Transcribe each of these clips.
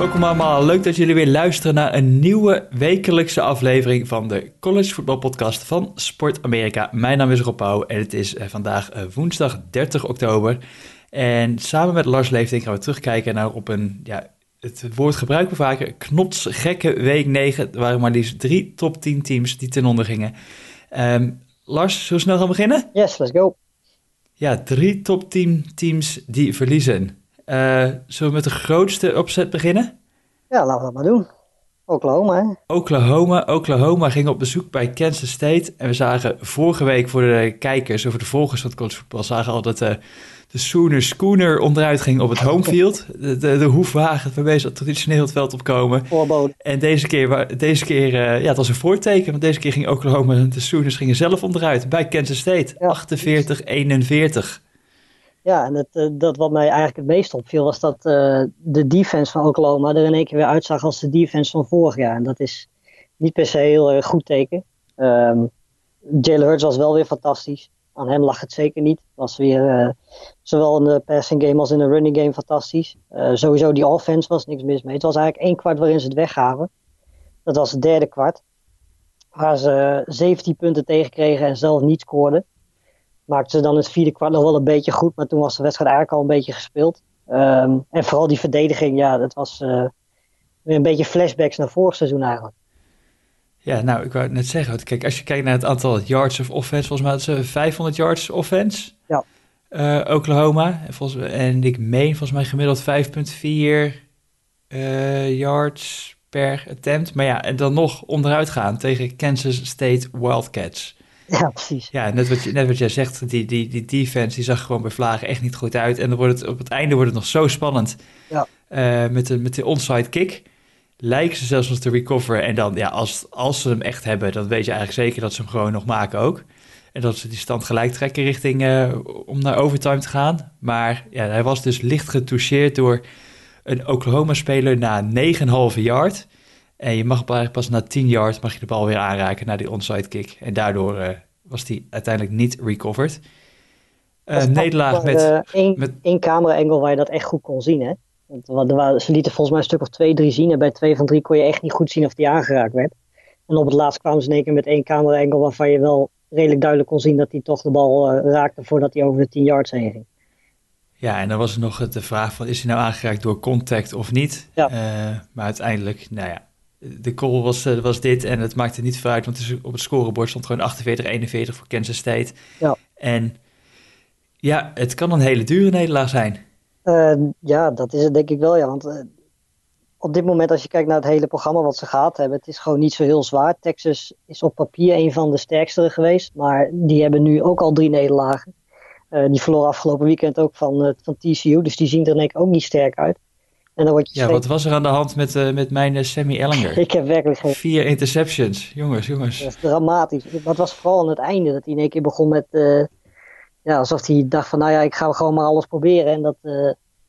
Welkom allemaal. Leuk dat jullie weer luisteren naar een nieuwe wekelijkse aflevering van de College Football Podcast van Sport Amerika. Mijn naam is Rob Pauw en het is eh, vandaag eh, woensdag 30 oktober. En samen met Lars Leefding gaan we terugkijken naar op een, ja, het woord gebruiken we vaker, knotsgekke week 9. Er waren maar liefst drie top 10 teams die ten onder gingen. Ehm, Lars, zullen we snel gaan beginnen? Yes, let's go. Ja, drie top 10 teams die verliezen. Uh, zullen we met de grootste opzet beginnen? Ja, laten we dat maar doen. Oklahoma, hè? Oklahoma. Oklahoma ging op bezoek bij Kansas State. En we zagen vorige week voor de kijkers, of de volgers van het college zagen al dat uh, de Sooner Schooner onderuit ging op het homefield. De, de, de hoefwagen waarmee ze traditioneel het veld opkomen. Voorbode. En deze keer, deze keer uh, ja, het was een voorteken, want deze keer ging Oklahoma en de Sooners gingen zelf onderuit bij Kansas State. Ja. 48-41. Ja, en het, uh, dat wat mij eigenlijk het meest opviel was dat uh, de defense van Oklahoma er in één keer weer uitzag als de defense van vorig jaar. En dat is niet per se heel goed teken. Um, Jalen Hurts was wel weer fantastisch. Aan hem lag het zeker niet. Was weer uh, zowel in de passing game als in de running game fantastisch. sowieso die offense was niks mis mee. Het was eigenlijk één kwart waarin ze het weggaven. Dat was het derde kwart. Waar ze 17 punten tegenkregen en zelf niet scoorden maakten ze dan het vierde kwart nog wel een beetje goed. Maar toen was de wedstrijd eigenlijk al een beetje gespeeld. Um, en vooral die verdediging, ja, dat was uh, weer een beetje flashbacks naar vorig seizoen eigenlijk. Ja, nou, ik wou het net zeggen. Kijk, als je kijkt naar het aantal yards of offense, volgens mij hadden ze 500 yards offense. Ja. Uh, Oklahoma. En, volgens, en ik meen volgens mij gemiddeld 5,4 uh, yards per attempt. Maar ja, en dan nog onderuit gaan tegen Kansas State Wildcats. Ja, precies. Ja, net wat, je, net wat jij zegt, die, die, die defense die zag gewoon bij Vlagen echt niet goed uit. En dan wordt het, op het einde wordt het nog zo spannend. Ja. Uh, met, de, met de onside kick lijken ze zelfs nog te recoveren. En dan, ja, als, als ze hem echt hebben, dan weet je eigenlijk zeker dat ze hem gewoon nog maken ook. En dat ze die stand gelijk trekken richting uh, om naar overtime te gaan. Maar ja, hij was dus licht getoucheerd door een Oklahoma-speler na 9,5 yard. En je mag eigenlijk pas na 10 yards mag je de bal weer aanraken naar die onside kick. En daardoor uh, was die uiteindelijk niet recovered. Uh, nederlaag met... Uh, één, met... één camera-angle waar je dat echt goed kon zien, hè? Want er ze lieten volgens mij een stuk of twee, drie zien. En bij twee van drie kon je echt niet goed zien of die aangeraakt werd. En op het laatst kwamen ze in één keer met één camera-angle waarvan je wel redelijk duidelijk kon zien dat hij toch de bal raakte voordat hij over de 10 yards heen ging. Ja, en dan was er nog de vraag van, is hij nou aangeraakt door contact of niet? Ja. maar uiteindelijk, nou ja, de call was, uh, was dit en het maakte niet veel uit, want op het scorebord stond gewoon 48-41 voor Kansas State. Ja. En ja, het kan een hele dure nederlaag zijn. Uh, ja, dat is het denk ik wel, ja. Want uh, op dit moment, als je kijkt naar het hele programma wat ze gehad hebben, het is gewoon niet zo heel zwaar. Texas is op papier een van de sterkste geweest, maar die hebben nu ook al drie nederlagen. die verloren afgelopen weekend ook van, van TCU, dus die zien er denk ik ook niet sterk uit. En dan word je ja, wat was er aan de hand met, uh, met mijn uh, Sammy Ellinger? ik heb werkelijk geen... Vier interceptions. Jongens, jongens. Dat is dramatisch. Dat was vooral aan het einde. Dat hij in één keer begon met... Uh, ja, alsof hij dacht van... Nou ja, ik ga gewoon maar alles proberen. En dat,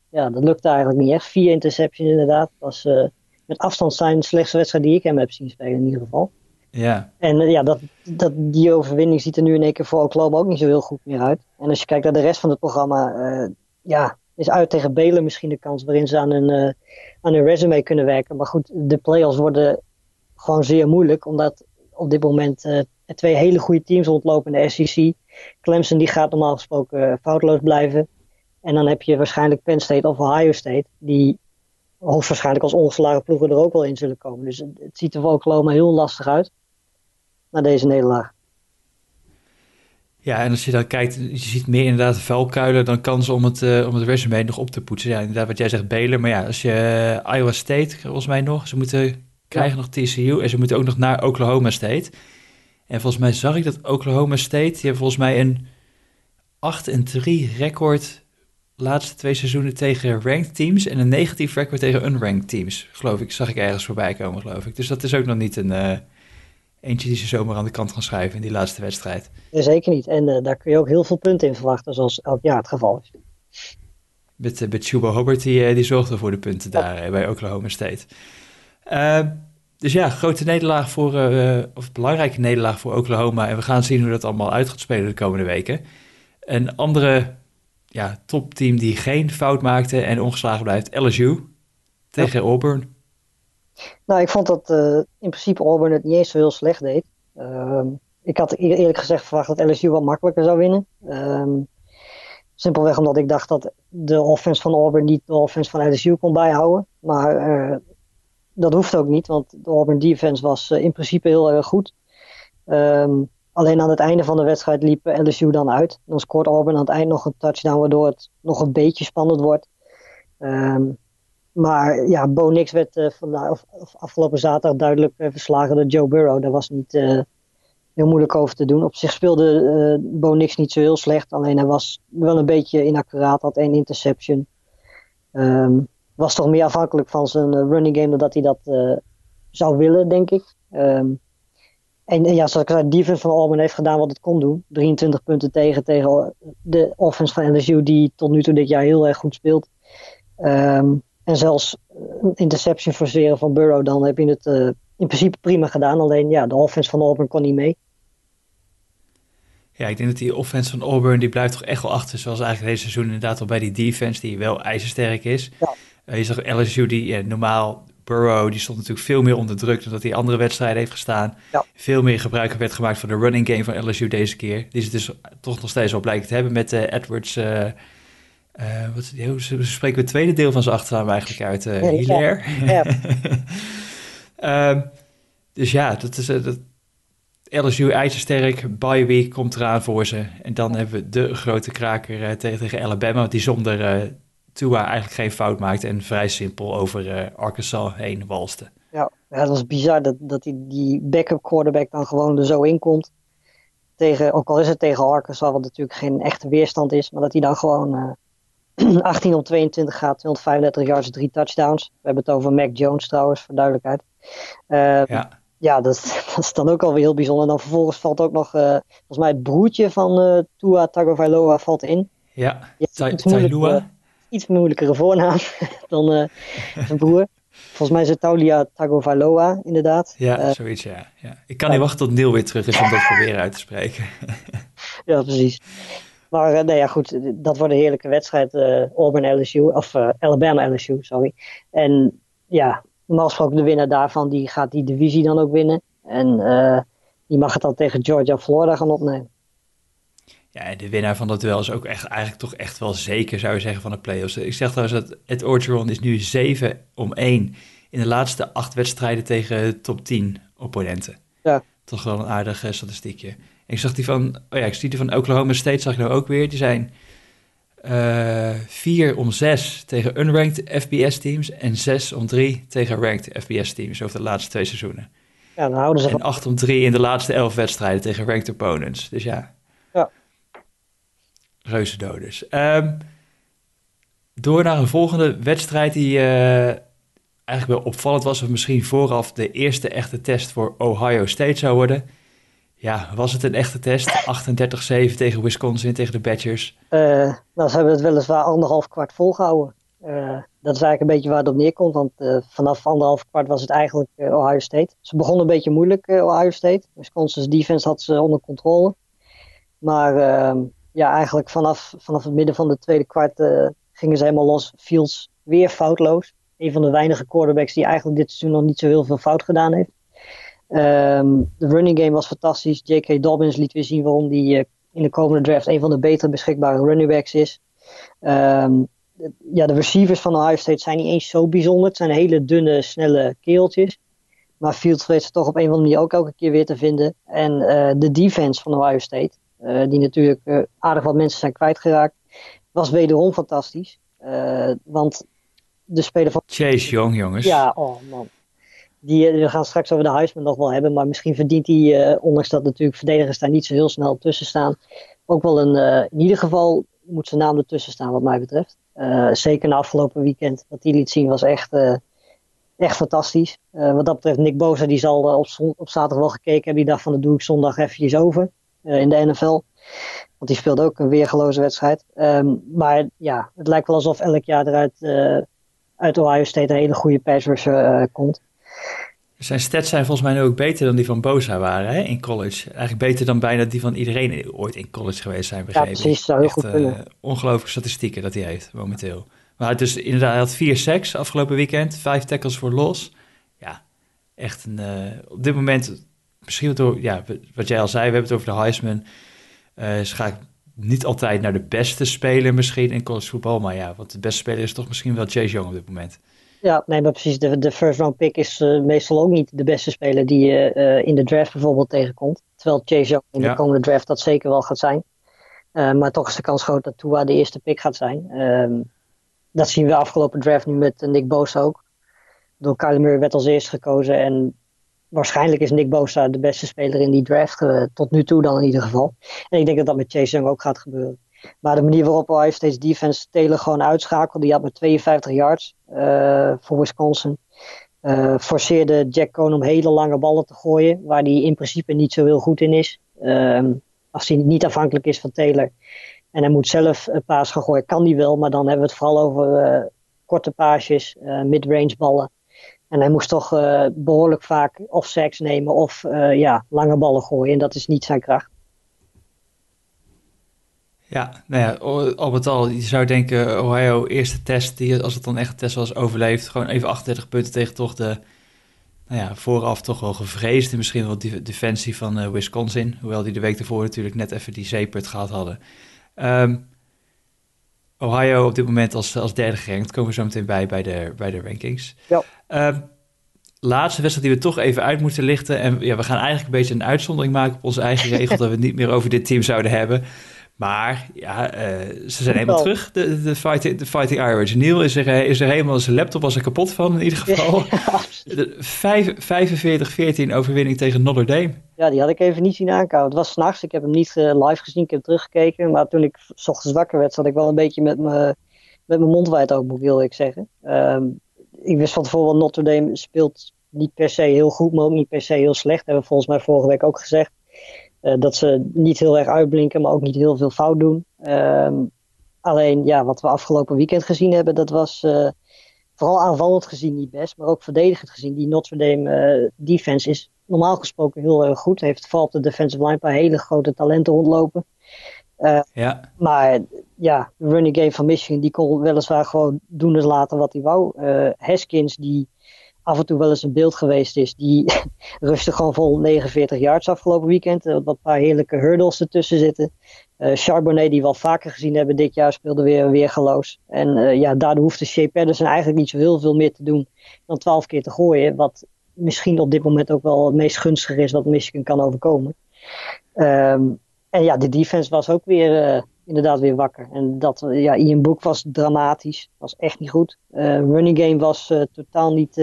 ja, dat lukte eigenlijk niet echt. Vier interceptions inderdaad. Dat was met afstand zijn slechtste wedstrijd die ik hem heb zien spelen in ieder geval. Ja. En ja, dat, dat, die overwinning ziet er nu in één keer voor Oklahoma ook niet zo heel goed meer uit. En als je kijkt naar de rest van het programma... ja, is uit tegen Belen misschien de kans waarin ze aan hun, uh, aan hun resume kunnen werken. Maar goed, de play-offs worden gewoon zeer moeilijk, omdat op dit moment er twee hele goede teams rondlopen in de SEC. Clemson die gaat normaal gesproken uh, foutloos blijven. En dan heb je waarschijnlijk Penn State of Ohio State, die hoogstwaarschijnlijk als ongeslagen ploegen er ook wel in zullen komen. Dus het, het ziet er voor Oklahoma heel lastig uit, na deze nederlaag. Ja, en als je dan kijkt, je ziet meer inderdaad vuilkuilen dan kansen om het, uh, om het resume nog op te poetsen. Ja, inderdaad wat jij zegt, Belen. Maar ja, als je uh, Iowa State, volgens mij nog, ze moeten krijgen ja. nog TCU en ze moeten ook nog naar Oklahoma State. En volgens mij zag ik dat Oklahoma State, die hebben volgens mij een 8 en 3 record laatste twee seizoenen tegen ranked teams en een negatief record tegen unranked teams, geloof ik. Zag ik ergens voorbij komen, geloof ik. Dus dat is ook nog niet een... Uh, eentje die ze zomaar aan de kant gaan schrijven in die laatste wedstrijd. Zeker niet. En uh, daar kun je ook heel veel punten in verwachten, zoals elk jaar het geval is. Met, uh, met Chuba die, uh, die zorgde voor de punten daar bij Oklahoma State. dus ja, grote nederlaag voor, of belangrijke nederlaag voor Oklahoma. En we gaan zien hoe dat allemaal uit gaat spelen de komende weken. Een andere ja, topteam die geen fout maakte en ongeslagen blijft, LSU. tegen Auburn. Nou, ik vond dat in principe Auburn het niet eens zo heel slecht deed. Ehm, ik had eerlijk gezegd verwacht dat LSU wat makkelijker zou winnen. Ehm, simpelweg omdat ik dacht dat de offense van Auburn niet de offense van LSU kon bijhouden. Maar dat hoeft ook niet, want de Auburn defense was in principe heel erg goed. Um, Alleen aan het einde van de wedstrijd liep LSU dan uit. Dan scoort Auburn aan het eind nog een touchdown, waardoor het nog een beetje spannend wordt. Ehm, maar ja, Bo Nix werd uh, vandaag, of, afgelopen zaterdag duidelijk uh, verslagen door Joe Burrow. Daar was niet uh, heel moeilijk over te doen. Op zich speelde Bo Nix niet zo heel slecht. Alleen hij was wel een beetje inaccuraat, had één interception. Um, was toch meer afhankelijk van zijn running game dan dat hij dat zou willen, denk ik. Um, en, ja, zoals ik zei, de defense van Auburn heeft gedaan wat het kon doen. 23 punten tegen tegen de offense van LSU die tot nu toe dit jaar heel erg goed speelt. Um, en zelfs een interception forceren van Burrow, dan heb je het uh, in principe prima gedaan. Alleen ja, de offense van Auburn kon niet mee. Ja, ik denk dat die offense van Auburn, die blijft toch echt wel achter. Zoals eigenlijk deze seizoen inderdaad al bij die defense, die wel ijzersterk is. Ja. Uh, je zag LSU die ja, normaal Burrow die stond natuurlijk veel meer onder druk dan dat hij andere wedstrijden heeft gestaan. Ja. Veel meer gebruik werd gemaakt van de running game van LSU deze keer. Die ze dus toch nog steeds wel blijkt te hebben met uh, Edwards. Uh, wat, ze spreken het tweede deel van zijn achternaam eigenlijk uit. Uh, Hilaire. Ja. Ehm, dus ja, dat is... dat, LSU ijzersterk, bye week komt eraan voor ze. En dan hebben we de grote kraker tegen, tegen Alabama, die zonder Tua eigenlijk geen fout maakte en vrij simpel over Arkansas heen walste. Ja, het was bizar dat, dat die, die backup quarterback dan gewoon er zo in komt. Tegen, ook al is het tegen Arkansas, wat natuurlijk geen echte weerstand is, maar dat hij dan gewoon 18 op 22 gaat, 235 yards, drie touchdowns. We hebben het over Mac Jones trouwens, voor duidelijkheid. Uh, ja. Ja, dat, dat, is dan ook alweer heel bijzonder. En dan vervolgens valt ook nog, uh, volgens mij het broertje van Tua Tagovailoa valt in. Ja, Tailua iets moeilijkere voornaam dan uh, zijn broer. Volgens mij is het Taulia Tagovailoa, inderdaad. Ja, uh, zoiets, ja. ja. Ik kan niet wachten tot Neil weer terug is om dat proberen uit te spreken. ja, precies. Maar uh, nee, ja, goed, dat wordt een heerlijke wedstrijd. Auburn LSU, of Alabama LSU, sorry. En ja, normaal gesproken de winnaar daarvan, die gaat die divisie dan ook winnen. En die mag het dan tegen Georgia Florida gaan opnemen. Ja, de winnaar van dat duel is ook echt, eigenlijk toch echt wel zeker, zou je zeggen, van de playoffs. Ik zeg trouwens dat Ed Orgeron is nu 7 om 1 in de laatste acht wedstrijden tegen top 10 opponenten. Ja. Toch wel een aardig statistiekje. Ik zag die van, oh ja, ik zie die van Oklahoma State, zag ik nou ook weer. Die zijn uh, eh, 4 om 6 tegen unranked FBS-teams en 6 om 3 tegen ranked FBS-teams over de laatste twee seizoenen. Ja, dan houden ze en 8 om 3 in de laatste 11 wedstrijden tegen ranked opponents. Dus ja, Reuzendoders. Um, door naar een volgende wedstrijd die uh, eigenlijk wel opvallend was, of misschien vooraf de eerste echte test voor Ohio State zou worden. Ja, was het een echte test? 38-7 tegen Wisconsin, tegen de Badgers. Uh, nou, ze hebben het weliswaar anderhalf kwart volgehouden. Uh, dat is eigenlijk een beetje waar het neerkomt, want uh, vanaf anderhalf kwart was het eigenlijk Ohio State. Ze begonnen een beetje moeilijk, Ohio State. Wisconsin's defense had ze onder controle. Maar ehm, ja, eigenlijk vanaf, vanaf het midden van de tweede kwart gingen ze helemaal los. Fields weer foutloos. Een van de weinige quarterbacks die eigenlijk dit seizoen nog niet zo heel veel fout gedaan heeft. Um, de running game was fantastisch. J.K. Dobbins liet weer zien waarom hij uh, in de komende draft een van de betere beschikbare running backs is. Um, ja, de receivers van Ohio State zijn niet eens zo bijzonder. Het zijn hele dunne, snelle keeltjes. Maar Fields weet ze toch op een of andere manier ook elke keer weer te vinden. En uh, de defense van Ohio State, uh, die natuurlijk uh, aardig wat mensen zijn kwijtgeraakt, was wederom fantastisch. Want de speler van... Chase Young, jongens. Ja, oh man. Die, we gaan straks over de Heisman nog wel hebben, maar misschien verdient hij, ondanks dat natuurlijk verdedigers daar niet zo heel snel tussen staan, ook wel een, in ieder geval moet zijn naam ertussen staan wat mij betreft. zeker na afgelopen weekend, wat hij liet zien was echt, echt fantastisch. wat dat betreft, Nick Boza die zal op, op zaterdag wel gekeken hebben, die dacht van dat doe ik zondag eventjes over. Eh, in de NFL. Want die speelde ook een weergeloze wedstrijd. Um, maar ja, het lijkt wel alsof elk jaar eruit uit Ohio State een hele goede pass rusher komt. Zijn stats zijn volgens mij nu ook beter dan die van Bosa waren hè, in college. Eigenlijk beter dan bijna die van iedereen ooit in college geweest zijn, begrepen. Ja, precies. Zou heel Echt, goed kunnen. ongelooflijke statistieken dat hij heeft momenteel. Maar dus inderdaad, hij had vier sacks afgelopen weekend. Vijf tackles voor los. Ja, echt een... op dit moment, misschien door... Ja, wat jij al zei, we hebben het over de Heisman. Uh, ze gaat niet altijd naar de beste speler misschien in college voetbal. Maar ja, want de beste speler is toch misschien wel Chase Young op dit moment. Ja, nee, maar precies. De, de first round pick is uh, meestal ook niet de beste speler die je uh, in de draft bijvoorbeeld tegenkomt. Terwijl Chase Young in de komende draft dat zeker wel gaat zijn. Uh, maar toch is de kans groot dat Tua de eerste pick gaat zijn. Um, dat zien we afgelopen draft nu met Nick Bosa ook. Door Kyler Murray werd als eerste gekozen. En waarschijnlijk is Nick Bosa de beste speler in die draft. tot nu toe dan in ieder geval. En ik denk dat dat met Chase Young ook gaat gebeuren. Maar de manier waarop Ohio State's defense Taylor gewoon uitschakelde. Die had met 52 yards uh, voor Wisconsin. Uh, forceerde Jack Cohn om hele lange ballen te gooien. Waar hij in principe niet zo heel goed in is. Um, als hij niet afhankelijk is van Taylor. En hij moet zelf een paas gaan gooien. Kan hij wel. Maar dan hebben we het vooral over uh, korte paasjes. mid-range ballen. En hij moest toch behoorlijk vaak of sacks nemen of ja, lange ballen gooien. En dat is niet zijn kracht. Ja, nou ja, al met al, je zou denken, Ohio, eerste test, die als het dan echt een test was, overleefd. Gewoon even 38 punten tegen toch de, nou ja, vooraf toch wel gevreesde, misschien wel die defensie van uh, Wisconsin. Hoewel die de week ervoor natuurlijk net even die zeepert gehad hadden. Um, Ohio op dit moment als, als derde gerankt, komen we zo meteen bij, bij de, bij de rankings. Ja. Um, laatste wedstrijd die we toch even uit moeten lichten. En ja, we gaan eigenlijk een beetje een uitzondering maken op onze eigen regel, dat we het niet meer over dit team zouden hebben. Maar ja, uh, ze zijn helemaal terug, de, de, fighting, de Fighting Irish. Neil is er, eh, is er helemaal, zijn laptop was er kapot van in ieder geval. Ja, 45-14 overwinning tegen Notre Dame. Ja, die had ik even niet zien aankomen. Het was s'nachts, ik heb hem niet uh, live gezien, ik heb teruggekeken. Maar toen ik s ochtends wakker werd, zat ik wel een beetje met, me, met mijn mond wijd open, wil ik zeggen. Um, ik wist van tevoren Notre Dame speelt niet per se heel goed, maar ook niet per se heel slecht. Dat hebben we volgens mij vorige week ook gezegd. Uh, dat ze niet heel erg uitblinken, maar ook niet heel veel fout doen. Um, alleen ja, wat we afgelopen weekend gezien hebben, dat was uh, vooral aanvallend gezien niet best, maar ook verdedigend gezien. Die Notre Dame uh, defense is normaal gesproken heel erg goed. Heeft vooral op de defensive line een paar hele grote talenten rondlopen. ja. Maar ja, de running game van Michigan, die kon weliswaar gewoon doen en laten wat hij wou. Haskins, die af en toe wel eens een beeld geweest is. Die rustig gewoon vol 49 yards afgelopen weekend. Wat een paar heerlijke hurdles ertussen zitten. Uh, Charbonnet, die we al vaker gezien hebben dit jaar, speelde weer weergeloos. En uh, ja, daardoor hoefde Shea Patterson eigenlijk niet zo heel veel meer te doen dan 12 keer te gooien. Wat misschien op dit moment ook wel het meest gunstig is wat Michigan kan overkomen. Um, en ja, de defense was ook weer inderdaad weer wakker. En dat, ja, Ian Book was dramatisch. Was echt niet goed. Uh, running game was uh, totaal niet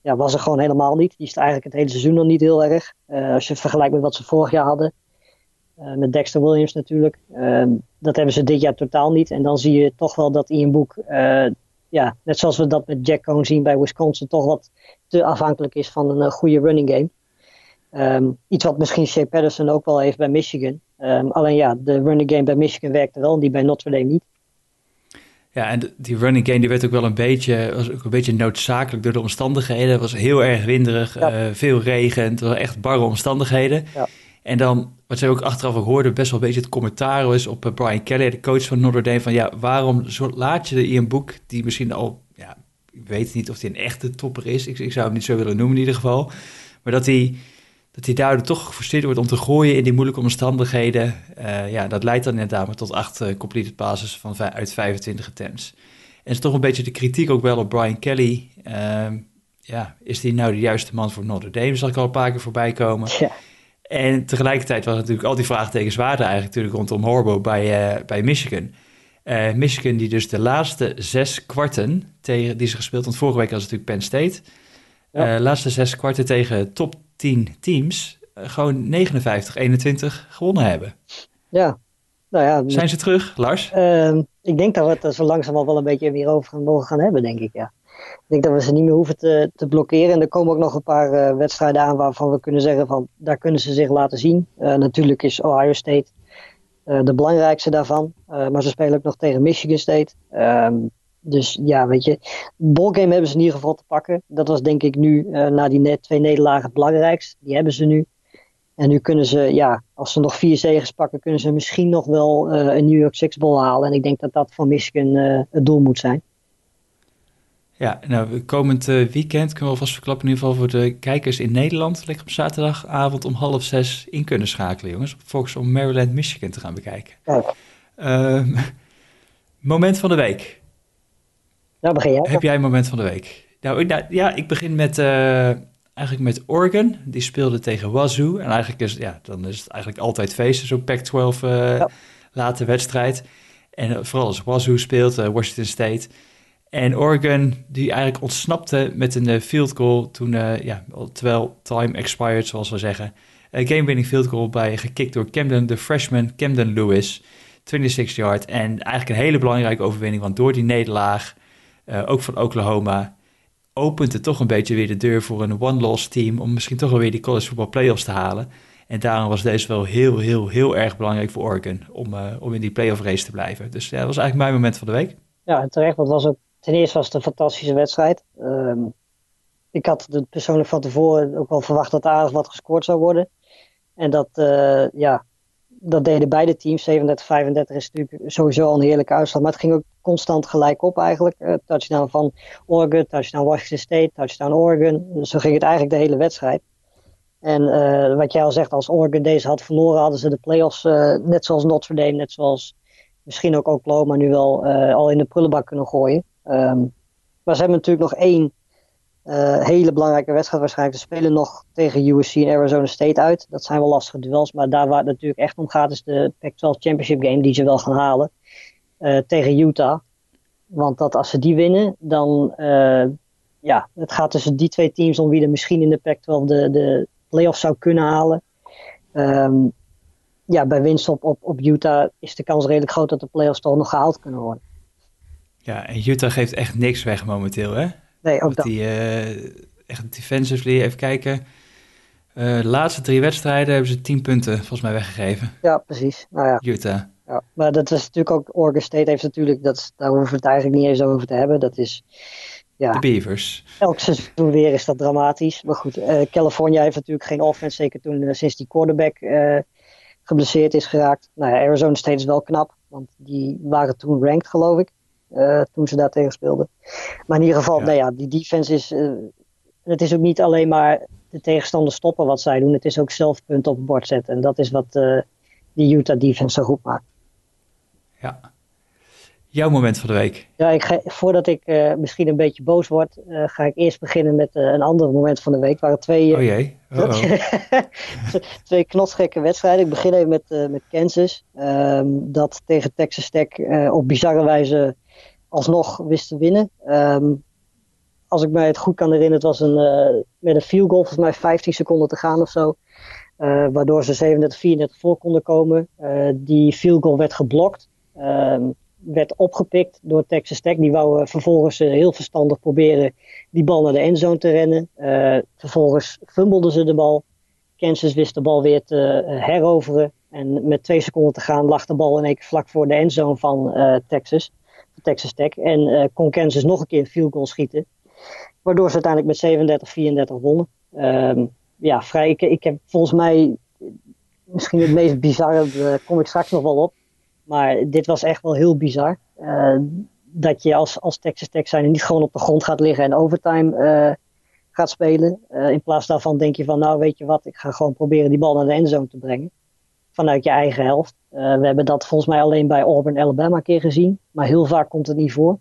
ja, was er gewoon helemaal niet. Die is eigenlijk het hele seizoen nog niet heel erg. Als je vergelijkt met wat ze vorig jaar hadden. Met Dexter Williams natuurlijk. Uh, dat hebben ze dit jaar totaal niet. En dan zie je toch wel dat Ian Book, ja, net zoals we dat met Jack Cohn zien bij Wisconsin, toch wat te afhankelijk is van een goede running game. Um, iets wat misschien Shea Patterson ook wel heeft bij Michigan. Um, alleen ja, de running game bij Michigan werkte wel en die bij Notre Dame niet. Ja, en die running game die werd ook wel een beetje, was ook een beetje noodzakelijk door de omstandigheden. Het was heel erg winderig, ja. uh, veel regen, het was echt barre omstandigheden. Ja. En dan, wat zij ook achteraf ook hoorden, best wel een beetje het commentaar was op uh, Brian Kelly, de coach van Notre Dame, van ja, waarom laat je de Ian Book, die misschien al, ja, ik weet niet of hij een echte topper is, ik, ik zou hem niet zo willen noemen in ieder geval, maar dat hij dat hij daardoor toch gefrustreerd wordt om te gooien in die moeilijke omstandigheden. Uh, ja, dat leidt dan inderdaad maar tot acht uh, complete passes van, uit 25 attempts. En is toch een beetje de kritiek ook wel op Brian Kelly. Uh, ja, is die nou de juiste man voor Notre Dame? Zal ik al een paar keer voorbij komen. Ja. En tegelijkertijd was natuurlijk al die vraagtekens waren eigenlijk natuurlijk rondom Horbo bij, uh, bij Michigan. Michigan die dus de laatste zes kwarten tegen, die ze gespeeld, want vorige week was het natuurlijk Penn State. Ja. laatste zes kwarten tegen top 10 teams uh, gewoon 59-21 gewonnen hebben. Ja. Nou ja, Zijn ze terug, Lars? Uh, ik denk dat we het er zo langzaam al wel een beetje weer over mogen gaan hebben, denk ik, ja. Ik denk dat we ze niet meer hoeven te, te blokkeren. En er komen ook nog een paar uh, wedstrijden aan waarvan we kunnen zeggen van, daar kunnen ze zich laten zien. Uh, natuurlijk is Ohio State de belangrijkste daarvan. maar ze spelen ook nog tegen Michigan State. Dus ja, weet je, ballgame hebben ze in ieder geval te pakken. Dat was denk ik nu uh, na die net twee nederlagen het belangrijkst. Die hebben ze nu. En nu kunnen ze, ja, als ze nog vier zegens pakken, kunnen ze misschien nog wel een New York Six Bowl halen. En ik denk dat dat voor Michigan het doel moet zijn. Ja, nou, komend weekend kunnen we alvast verklappen, in ieder geval voor de kijkers in Nederland, lekker op zaterdagavond om half zes in kunnen schakelen, jongens. Volgens om Maryland, Michigan te gaan bekijken. Kijk. Ehm, moment van de week. Nou, begin jij. Heb jij een moment van de week? Nou, ik, nou, ja, ik begin met, uh, eigenlijk met Oregon. Die speelde tegen Wazoo. En eigenlijk is, ja, dan is het eigenlijk altijd feesten, zo'n Pac-12 uh, ja. late wedstrijd. En vooral als Wazoo speelt, uh, Washington State. En Oregon, die eigenlijk ontsnapte met een field goal toen, ja, terwijl time expired, zoals we zeggen. Een game-winning field goal bij gekikt door Camden, de freshman Camden Lewis. 26 yard. En eigenlijk een hele belangrijke overwinning, want door die nederlaag, uh, ook van Oklahoma, opent het toch een beetje weer de deur voor een one-loss team om misschien toch wel weer die college football playoffs te halen. En daarom was deze wel heel, heel, heel erg belangrijk voor Oregon om, uh, om in die playoff race te blijven. Dus dat was eigenlijk mijn moment van de week. Ja, terecht, want was ten eerste was het een fantastische wedstrijd. Um, ik had persoonlijk van tevoren ook wel verwacht dat aardig wat gescoord zou worden. En dat, uh, ja, dat deden beide teams. 37-35 is natuurlijk sowieso al een heerlijke uitslag. Maar het ging ook constant gelijk op eigenlijk. Uh, touchdown van Oregon, touchdown Washington State, touchdown Oregon. Dus zo ging het eigenlijk de hele wedstrijd. En uh, wat jij al zegt, als Oregon deze had verloren, hadden ze de playoffs, uh, net zoals Notre Dame, net zoals misschien ook Oklahoma, nu wel al in de prullenbak kunnen gooien. Um, maar ze hebben natuurlijk nog één uh, hele belangrijke wedstrijd waarschijnlijk. Ze spelen nog tegen USC en Arizona State uit. Dat zijn wel lastige duels. Maar daar waar het natuurlijk echt om gaat is de Pac-12 Championship game die ze wel gaan halen. Uh, tegen Utah. Want dat als ze die winnen, dan uh, ja, het gaat tussen die twee teams om wie er misschien in de Pac-12 de, de playoffs zou kunnen halen. Um, ja, bij winst op, op, op Utah is de kans redelijk groot dat de playoffs toch nog gehaald kunnen worden. Ja, en Utah geeft echt niks weg momenteel, hè? Nee, ook dat. Die, uh, echt defensively, even kijken. Uh, de laatste drie wedstrijden hebben ze tien punten volgens mij weggegeven. Ja, precies. Nou ja. Utah. Ja, maar dat is natuurlijk ook, Oregon State heeft natuurlijk, dat, daar hoeven we het eigenlijk niet eens over te hebben. Dat is, ja. De Beavers. Elk seizoen weer is dat dramatisch. Maar goed, uh, California heeft natuurlijk geen offense, zeker toen uh, sinds die quarterback uh, geblesseerd is geraakt. Nou ja, Arizona State is wel knap, want die waren toen ranked geloof ik. Uh, toen ze daar tegen speelden. Maar in ieder geval, ja. Nou ja, die defense is. Uh, het is ook niet alleen maar de tegenstander stoppen wat zij doen. Het is ook zelf punten op het bord zetten. En dat is wat uh, die Utah defense zo goed maakt. Ja. Jouw moment van de week. Ja, ik ga, voordat ik misschien een beetje boos word, ga ik eerst beginnen met een ander moment van de week. waren twee, oh jee. Oh twee knotsgekke wedstrijden. Ik begin even met, met Kansas. Um, dat tegen Texas Tech op bizarre wijze alsnog wist te winnen. Um, als ik mij het goed kan herinneren, het was een, uh, met een field goal, volgens mij 15 seconden te gaan of zo. Uh, waardoor ze 37, 34 voor konden komen. Uh, die field goal werd geblokt. Um, werd opgepikt door Texas Tech. Die wou vervolgens heel verstandig proberen die bal naar de endzone te rennen. vervolgens fumbelden ze de bal. Kansas wist de bal weer te heroveren. En met twee seconden te gaan lag de bal in één keer vlak voor de endzone van Texas. Texas Tech. En uh, kon Kansas nog een keer een field goal schieten. Waardoor ze uiteindelijk met 37-34 wonnen. Um, ja, vrij. Ik, heb volgens mij misschien het meest bizarre, daar kom ik straks nog wel op. Maar dit was echt wel heel bizar. Uh, dat je als, als Texas Tech zijn niet gewoon op de grond gaat liggen en overtime uh, gaat spelen. Uh, in plaats daarvan denk je van, nou weet je wat, ik ga gewoon proberen die bal naar de endzone te brengen vanuit je eigen helft. Uh, we hebben dat volgens mij alleen bij Auburn, Alabama een keer gezien. Maar heel vaak komt het niet voor.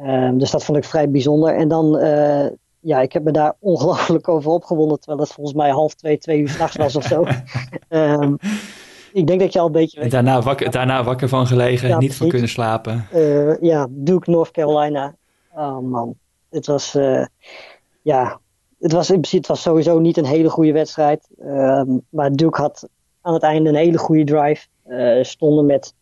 Uh, dus dat vond ik vrij bijzonder. En dan, uh, ja, ik heb me daar ongelooflijk over opgewonden. Terwijl het volgens mij half twee, twee uur s'nachts was of zo. um, ik denk dat je al een beetje... En daarna wakker, daarna wakker van gelegen, ja, niet van kunnen slapen. ja, Duke, North Carolina. Oh man, het was... ja, het was, in principe, het was sowieso niet een hele goede wedstrijd. Ehm, maar Duke had aan het einde een hele goede drive. Uh, stonden met,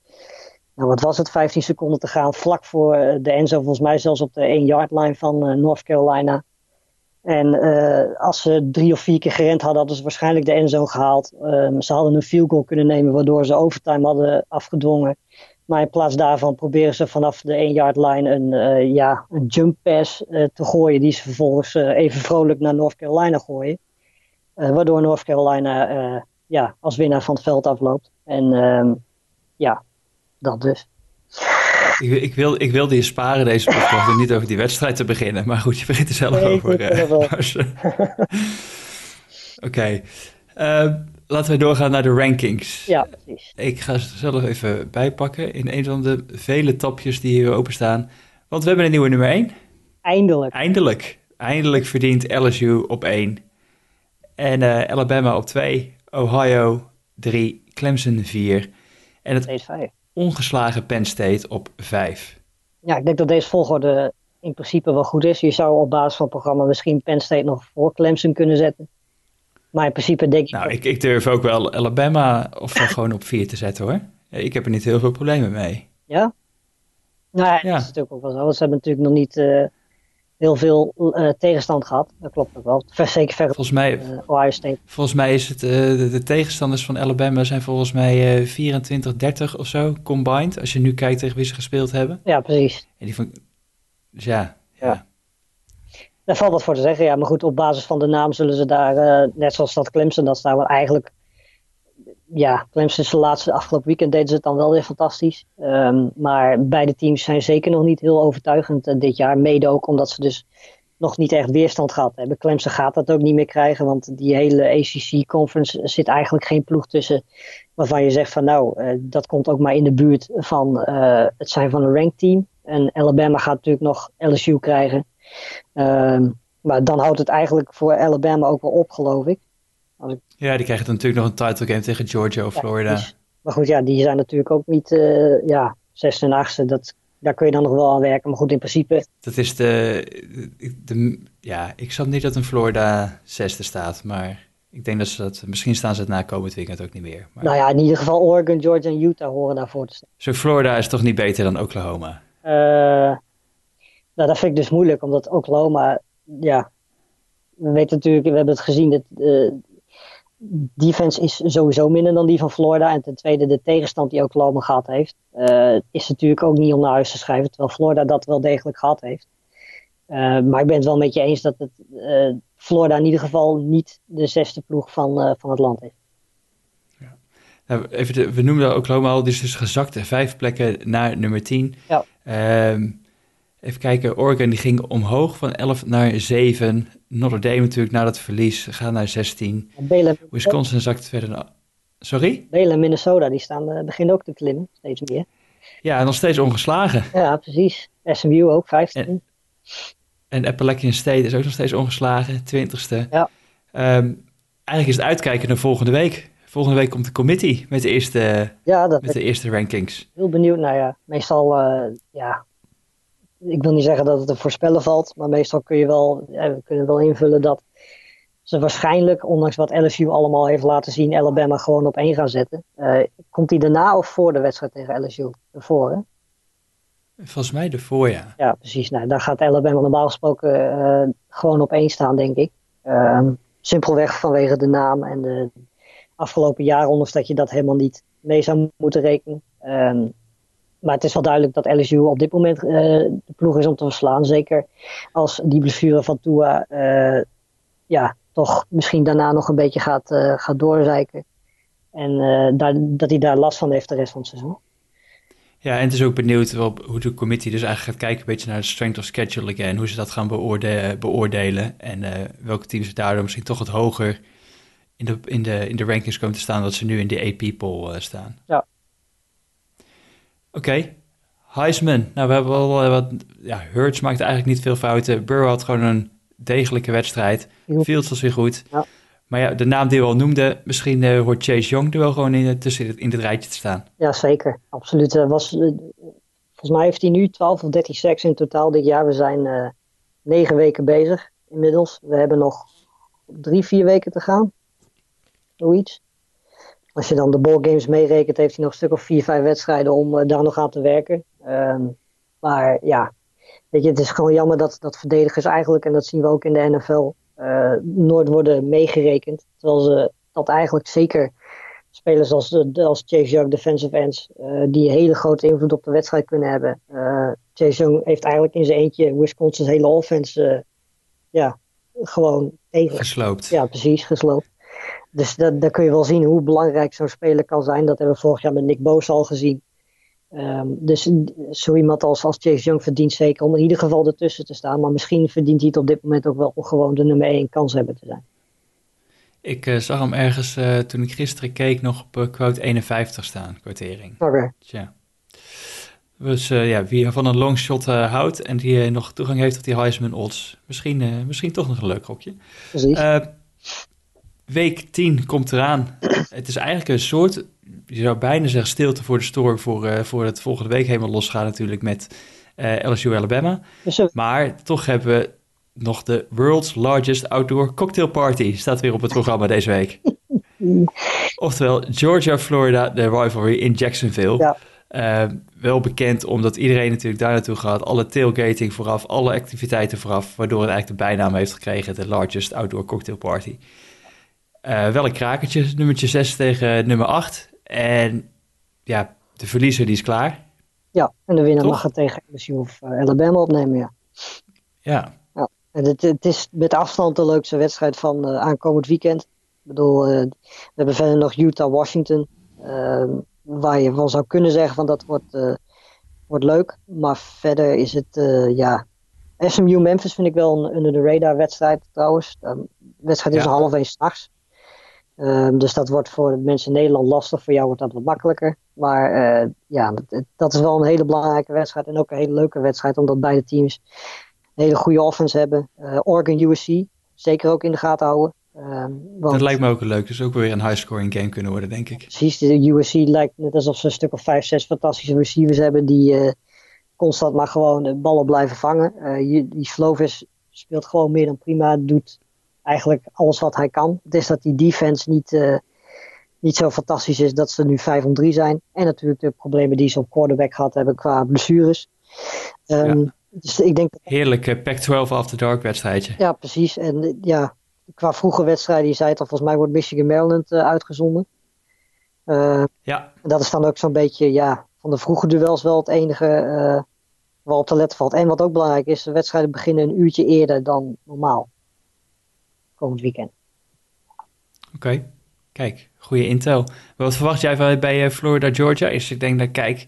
nou wat was het, 15 seconden te gaan. Vlak voor eh, de Enzo, volgens mij zelfs op de 1 yard line van uh, North Carolina. En als ze drie of vier keer gerend hadden, hadden ze waarschijnlijk de endzone gehaald. Um, ze hadden een field goal kunnen nemen, waardoor ze overtime hadden afgedwongen. Maar in plaats daarvan proberen ze vanaf de 1 yard line een, ja, een jump pass te gooien. Die ze vervolgens even vrolijk naar North Carolina gooien. waardoor North Carolina ja, als winnaar van het veld afloopt. En ehm, ja, dat dus. Ik, ik, wil, ik wilde je sparen deze podcast om niet over die wedstrijd te beginnen. Maar goed, je begint er zelf over. Oké. Ehm, laten we doorgaan naar de rankings. Ja, precies. Ik ga ze zelf even bijpakken in een van de vele tapjes die hier openstaan. Want we hebben een nieuwe nummer 1. Eindelijk. Eindelijk. Eindelijk verdient LSU op 1. En uh, Alabama op 2. Ohio 3. Clemson 4. En het ongeslagen Penn State op 5. Ja, ik denk dat deze volgorde in principe wel goed is. Je zou op basis van het programma misschien Penn State nog voor Clemson kunnen zetten. Maar in principe denk ik... Nou, ik, ik durf ook wel Alabama of gewoon op 4 te zetten hoor. Ik heb er niet heel veel problemen mee. Ja? Nou ja, dat is natuurlijk ook wel zo. Ze hebben natuurlijk nog niet uh, heel veel uh, tegenstand gehad. Dat klopt ook wel. Zeker ver volgens mij, uh, Ohio State. Volgens mij is het, de, de, tegenstanders van Alabama zijn volgens mij 24-30 of zo combined. Als je nu kijkt tegen wie ze gespeeld hebben. Ja, precies. En die van, dus ja, ja. ja. Daar valt wat voor te zeggen. Ja, maar goed, op basis van de naam zullen ze daar, net zoals dat Clemson, dat staan wel eigenlijk ja, Clemson is de laatste afgelopen weekend deden ze het dan wel weer fantastisch. Um, maar beide teams zijn zeker nog niet heel overtuigend uh, dit jaar. Mede ook omdat ze dus nog niet echt weerstand gehad hebben. Clemson gaat dat ook niet meer krijgen, want die hele ACC-conference zit eigenlijk geen ploeg tussen waarvan je zegt van nou, uh, dat komt ook maar in de buurt van uh, het zijn van een ranked team. En Alabama gaat natuurlijk nog LSU krijgen. Um, maar dan houdt het eigenlijk voor Alabama ook wel op, geloof ik. Ja, die krijgen natuurlijk nog een title game tegen Georgia of Florida. maar goed, ja, die zijn natuurlijk ook niet, uh, ja, zesde en achtste. Dat, daar kun je dan nog wel aan werken. Maar goed, in principe... Dat is de, de ja, ik snap niet dat een Florida zesde staat, maar ik denk dat ze dat, misschien staan ze het na komend weekend ook niet meer. Maar... Nou ja, in ieder geval Oregon, Georgia en Utah horen daarvoor te staan. Zo Florida is toch niet beter dan Oklahoma? Uh, nou, dat vind ik dus moeilijk, omdat Oklahoma, ja, we weten natuurlijk, we hebben het gezien, dat, uh, defense is sowieso minder dan die van Florida. En ten tweede, de tegenstand die Oklahoma gehad heeft, uh, is natuurlijk ook niet om naar huis te schrijven. Terwijl Florida dat wel degelijk gehad heeft. Uh, maar ik ben het wel met je eens dat het, uh, Florida in ieder geval niet de zesde ploeg van, van het land is. Ja. Nou, even de, we noemden Oklahoma al, dus dus gezakt vijf plekken naar nummer 10. Ja. Ehm, even kijken, Oregon die ging omhoog van 11 naar 7. Notre Dame natuurlijk na dat verlies gaat naar 16. Wisconsin zakt verder naar... Sorry? Belen en Minnesota, die staan, uh, beginnen ook te klimmen, steeds meer. Ja, nog steeds ongeslagen. Ja, precies. SMU ook, 15. En, en Appalachian State is ook nog steeds ongeslagen, 20ste. Ja. Um, eigenlijk is het uitkijken naar volgende week. Volgende week komt de committee met de eerste, ja, dat met de eerste rankings. Heel benieuwd. Nou ja, meestal, uh, ja, ik wil niet zeggen dat het te voorspellen valt, maar meestal kun je wel, we kunnen wel invullen dat ze waarschijnlijk, ondanks wat LSU allemaal heeft laten zien, Alabama gewoon op één gaan zetten. Uh, komt die daarna of voor de wedstrijd tegen LSU? Ervoor, hè? Volgens mij ervoor, ja. Ja, precies. Nou, daar gaat Alabama normaal gesproken uh, gewoon op één staan, denk ik. Uh, simpelweg vanwege de naam en de afgelopen jaren, ondanks dat je dat helemaal niet mee zou moeten rekenen. Maar het is wel duidelijk dat LSU op dit moment uh, de ploeg is om te verslaan. Zeker als die blessure van Tua uh, ja, toch misschien daarna nog een beetje gaat, uh, gaat doorzeiken. En daar, dat hij daar last van heeft de rest van het seizoen. Ja, en het is ook benieuwd op hoe de committee dus eigenlijk gaat kijken een beetje naar de strength of schedule en hoe ze dat gaan beoorde beoordelen. En welke teams daardoor misschien toch wat hoger in de, in, de, in de rankings komen te staan dat ze nu in de AP-poll staan. Ja, okay. Heisman. Nou, we hebben wel uh, wat... Ja, Hurts maakt eigenlijk niet veel fouten. Burrow had gewoon een degelijke wedstrijd. Fields was weer goed. Ja. Maar ja, de naam die we al noemden, misschien uh, hoort Chase Young er wel gewoon in, tussen in dit rijtje te staan. Ja, zeker. Absoluut. Uh, was, volgens mij heeft hij nu 12 of 13 sacks in totaal dit jaar. We zijn negen weken bezig inmiddels. We hebben nog drie, vier weken te gaan. Zoiets. Als je dan de ballgames meerekent, heeft hij nog een stuk of vier, vijf wedstrijden om uh, daar nog aan te werken. Um, maar ja, weet je, het is gewoon jammer dat, dat verdedigers eigenlijk, en dat zien we ook in de NFL, eh, nooit worden meegerekend. Terwijl ze dat eigenlijk zeker spelers als, als Chase Young, defensive ends, uh, die een hele grote invloed op de wedstrijd kunnen hebben. Chase Young heeft eigenlijk in zijn eentje Wisconsin's hele offense ja, gewoon gesloopt. Ja, precies, gesloopt. Dus dat, daar kun je wel zien hoe belangrijk zo'n speler kan zijn. Dat hebben we vorig jaar met Nick Boos al gezien. Um, dus zo iemand als, als Chase Young verdient zeker om in ieder geval ertussen te staan. Maar misschien verdient hij het op dit moment ook wel om gewoon de nummer 1 kans hebben te zijn. Ik uh, zag hem ergens uh, toen ik gisteren keek nog op uh, quote 51 staan, kwartering. Oké. Okay. Tja. Dus ja, wie van een longshot houdt en die nog toegang heeft tot die Heisman odds, misschien, misschien toch nog een leuk gokje. Precies. Week 10 komt eraan. Het is eigenlijk een soort je zou bijna zeggen stilte voor de storm voor, uh, voor het volgende week helemaal losgaan natuurlijk met uh, LSU Alabama. Maar toch hebben we nog de World's Largest Outdoor Cocktail Party staat weer op het programma deze week. Oftewel Georgia-Florida, de rivalry in Jacksonville. Ja. Uh, wel bekend omdat iedereen natuurlijk daar naartoe gaat. Alle tailgating vooraf, alle activiteiten vooraf. Waardoor het eigenlijk de bijnaam heeft gekregen, de Largest Outdoor Cocktail Party. Uh, wel een krakertje, nummertje 6 tegen nummer 8. En ja, de verliezer die is klaar. Ja, en de winnaar mag het tegen LSU of uh, Alabama opnemen, ja. Ja. ja. En het, het is met afstand de leukste wedstrijd van uh, aankomend weekend. Ik bedoel, uh, we hebben verder nog Utah-Washington. waar je van zou kunnen zeggen van dat wordt, wordt leuk. Maar verder is het, ja... SMU-Memphis vind ik wel een under the radar wedstrijd trouwens. De wedstrijd is ja. half één s'nachts. Um, dus dat wordt voor mensen in Nederland lastig. Voor jou wordt dat wat makkelijker. Maar uh, ja, dat, dat, is wel een hele belangrijke wedstrijd. En ook een hele leuke wedstrijd. Omdat beide teams een hele goede offense hebben. Uh, Oregon USC. Zeker ook in de gaten houden. Um, want, dat lijkt me ook leuk. Dus ook weer een high-scoring game kunnen worden, denk ik. Precies. De USC lijkt net alsof ze een stuk of vijf, zes fantastische receivers hebben. Die uh, constant maar gewoon de ballen blijven vangen. die Slovis speelt gewoon meer dan prima. Doet eigenlijk alles wat hij kan. Het is dat die defense niet, uh, niet zo fantastisch is dat ze nu 5 om 3 zijn. En natuurlijk de problemen die ze op quarterback gehad hebben qua blessures. Um, ja. Dus ik denk dat... Heerlijke Pac-12 after dark wedstrijdje. Ja, precies. En ja, qua vroege wedstrijden, je zei het al, volgens mij wordt Michigan Maryland uh, uitgezonden. Uh, ja. En dat is dan ook zo'n beetje, ja, van de vroege duels wel het enige uh, waar op te letten valt. En wat ook belangrijk is, de wedstrijden beginnen een uurtje eerder dan normaal komend weekend. Oké, okay. kijk, goede intel. Wat verwacht jij bij Florida Georgia? Is ik denk dat kijk,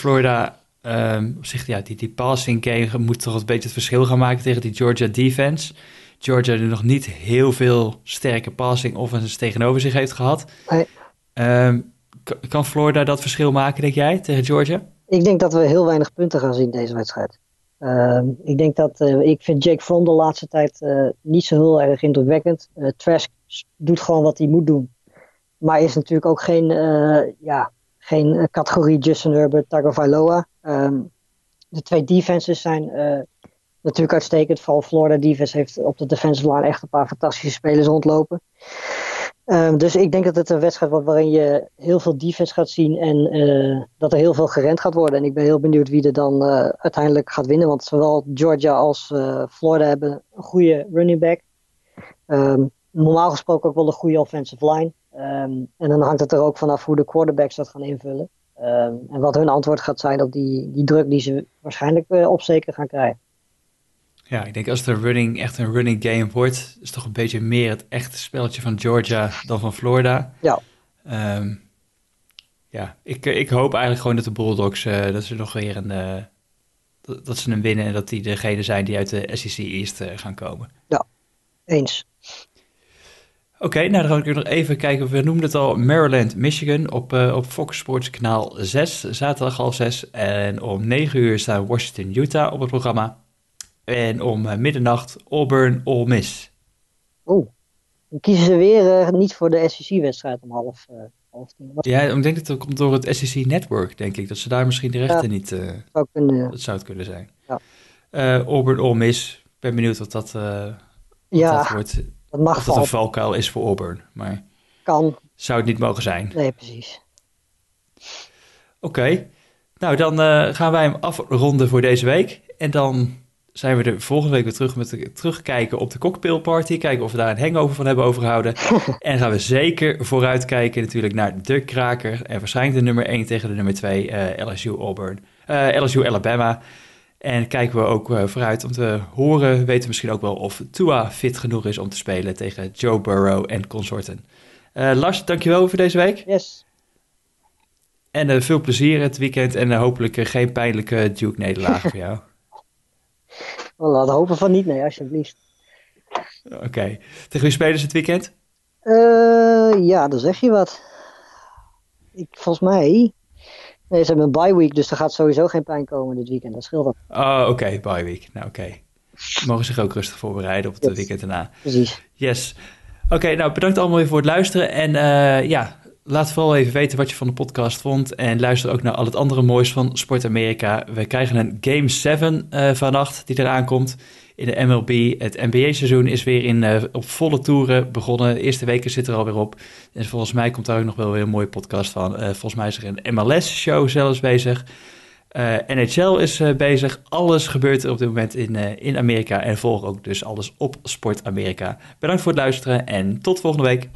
Florida um, op zich ja, die, die passing game moet toch een beetje het verschil gaan maken tegen die Georgia defense. Georgia nu nog niet heel veel sterke passing offenses tegenover zich heeft gehad. Nee. Um, kan Florida dat verschil maken, denk jij, tegen Georgia? Ik denk dat we heel weinig punten gaan zien deze wedstrijd. Uh, ik denk dat, uh, ik vind Jake Fromm de laatste tijd uh, niet zo heel erg indrukwekkend. Trask doet gewoon wat hij moet doen. Maar is natuurlijk ook geen, ja, geen categorie Justin Herbert, Tagovailoa. Um, de twee defenses zijn natuurlijk uitstekend. Vooral Florida defense heeft op de defensive line echt een paar fantastische spelers rondlopen. Um, dus ik denk dat het een wedstrijd wordt waarin je heel veel defense gaat zien en uh, dat er heel veel gerend gaat worden. En ik ben heel benieuwd wie er dan uh, uiteindelijk gaat winnen. Want zowel Georgia als uh, Florida hebben een goede running back. Um, normaal gesproken ook wel een goede offensive line. Um, en dan hangt het er ook vanaf hoe de quarterbacks dat gaan invullen. en wat hun antwoord gaat zijn op die, die druk die ze waarschijnlijk op zeker gaan krijgen. Ja, ik denk als de running echt een running game wordt, is toch een beetje meer het echte spelletje van Georgia dan van Florida. Ja. Um, ja, ik, ik hoop eigenlijk gewoon dat de Bulldogs, uh, dat ze nog weer een, uh, dat, dat, ze hem winnen en dat die degene zijn die uit de SEC East uh, gaan komen. Ja, eens. Oké, okay, nou dan ga ik nog even kijken. We noemden het al Maryland, Michigan op, op Fox Sports kanaal 6, zaterdag half 6. En om 9 uur staan Washington, Utah op het programma. En om uh, middernacht Auburn Ole Miss. Oeh, dan kiezen ze weer uh, niet voor de SEC-wedstrijd om half, uh, half tien. Wat ja, ik denk dat dat komt door het SEC-network, denk ik. Dat ze daar misschien de rechten ja, niet... zou kunnen, dat zou het kunnen zijn. Ja. Auburn Ole Miss, ik ben benieuwd wat dat, wat ja, dat wordt. Dat mag of dat een valkuil is voor Auburn, maar... Kan. Zou het niet mogen zijn. Nee, precies. Oké. Okay. Nou, dan gaan wij hem afronden voor deze week. En dan zijn we er volgende week weer terug met de, terugkijken op de cocktailparty. Kijken of we daar een hangover van hebben overgehouden. en gaan we zeker vooruitkijken natuurlijk naar de kraker. En waarschijnlijk de nummer 1 tegen de nummer 2 uh, LSU Auburn. Uh, LSU Alabama. En kijken we ook vooruit om te horen, weten misschien ook wel of Tua fit genoeg is om te spelen tegen Joe Burrow en consorten. Lars, dankjewel voor deze week. Yes. En veel plezier het weekend en hopelijk geen pijnlijke Duke-nederlaag voor jou. Laten hopen van niet, nee, alsjeblieft. Oké. Tegen wie spelen ze het weekend? Uh, ja, dan zeg je wat. Ik, volgens mij... Nee, ze hebben een bye week, dus er gaat sowieso geen pijn komen dit weekend. Dat scheelt dat. Oh, oké, okay, bye week. Nou, oké. Okay. Mogen zich ook rustig voorbereiden op het weekend daarna. Precies. Yes. Oké, nou bedankt allemaal weer voor het luisteren. En uh, ja, laat vooral even weten wat je van de podcast vond. En luister ook naar al het andere moois van Sport Amerika. We krijgen een Game 7 uh, vannacht die eraan komt in de MLB. Het NBA-seizoen is weer in, uh, op volle toeren begonnen. De eerste weken zitten er alweer op. En volgens mij komt daar ook nog wel weer een mooie podcast van. Uh, volgens mij is er een MLS-show zelfs bezig. NHL is bezig. Alles gebeurt er op dit moment in, in Amerika. En volg ook dus alles op Sport Amerika. Bedankt voor het luisteren en tot volgende week.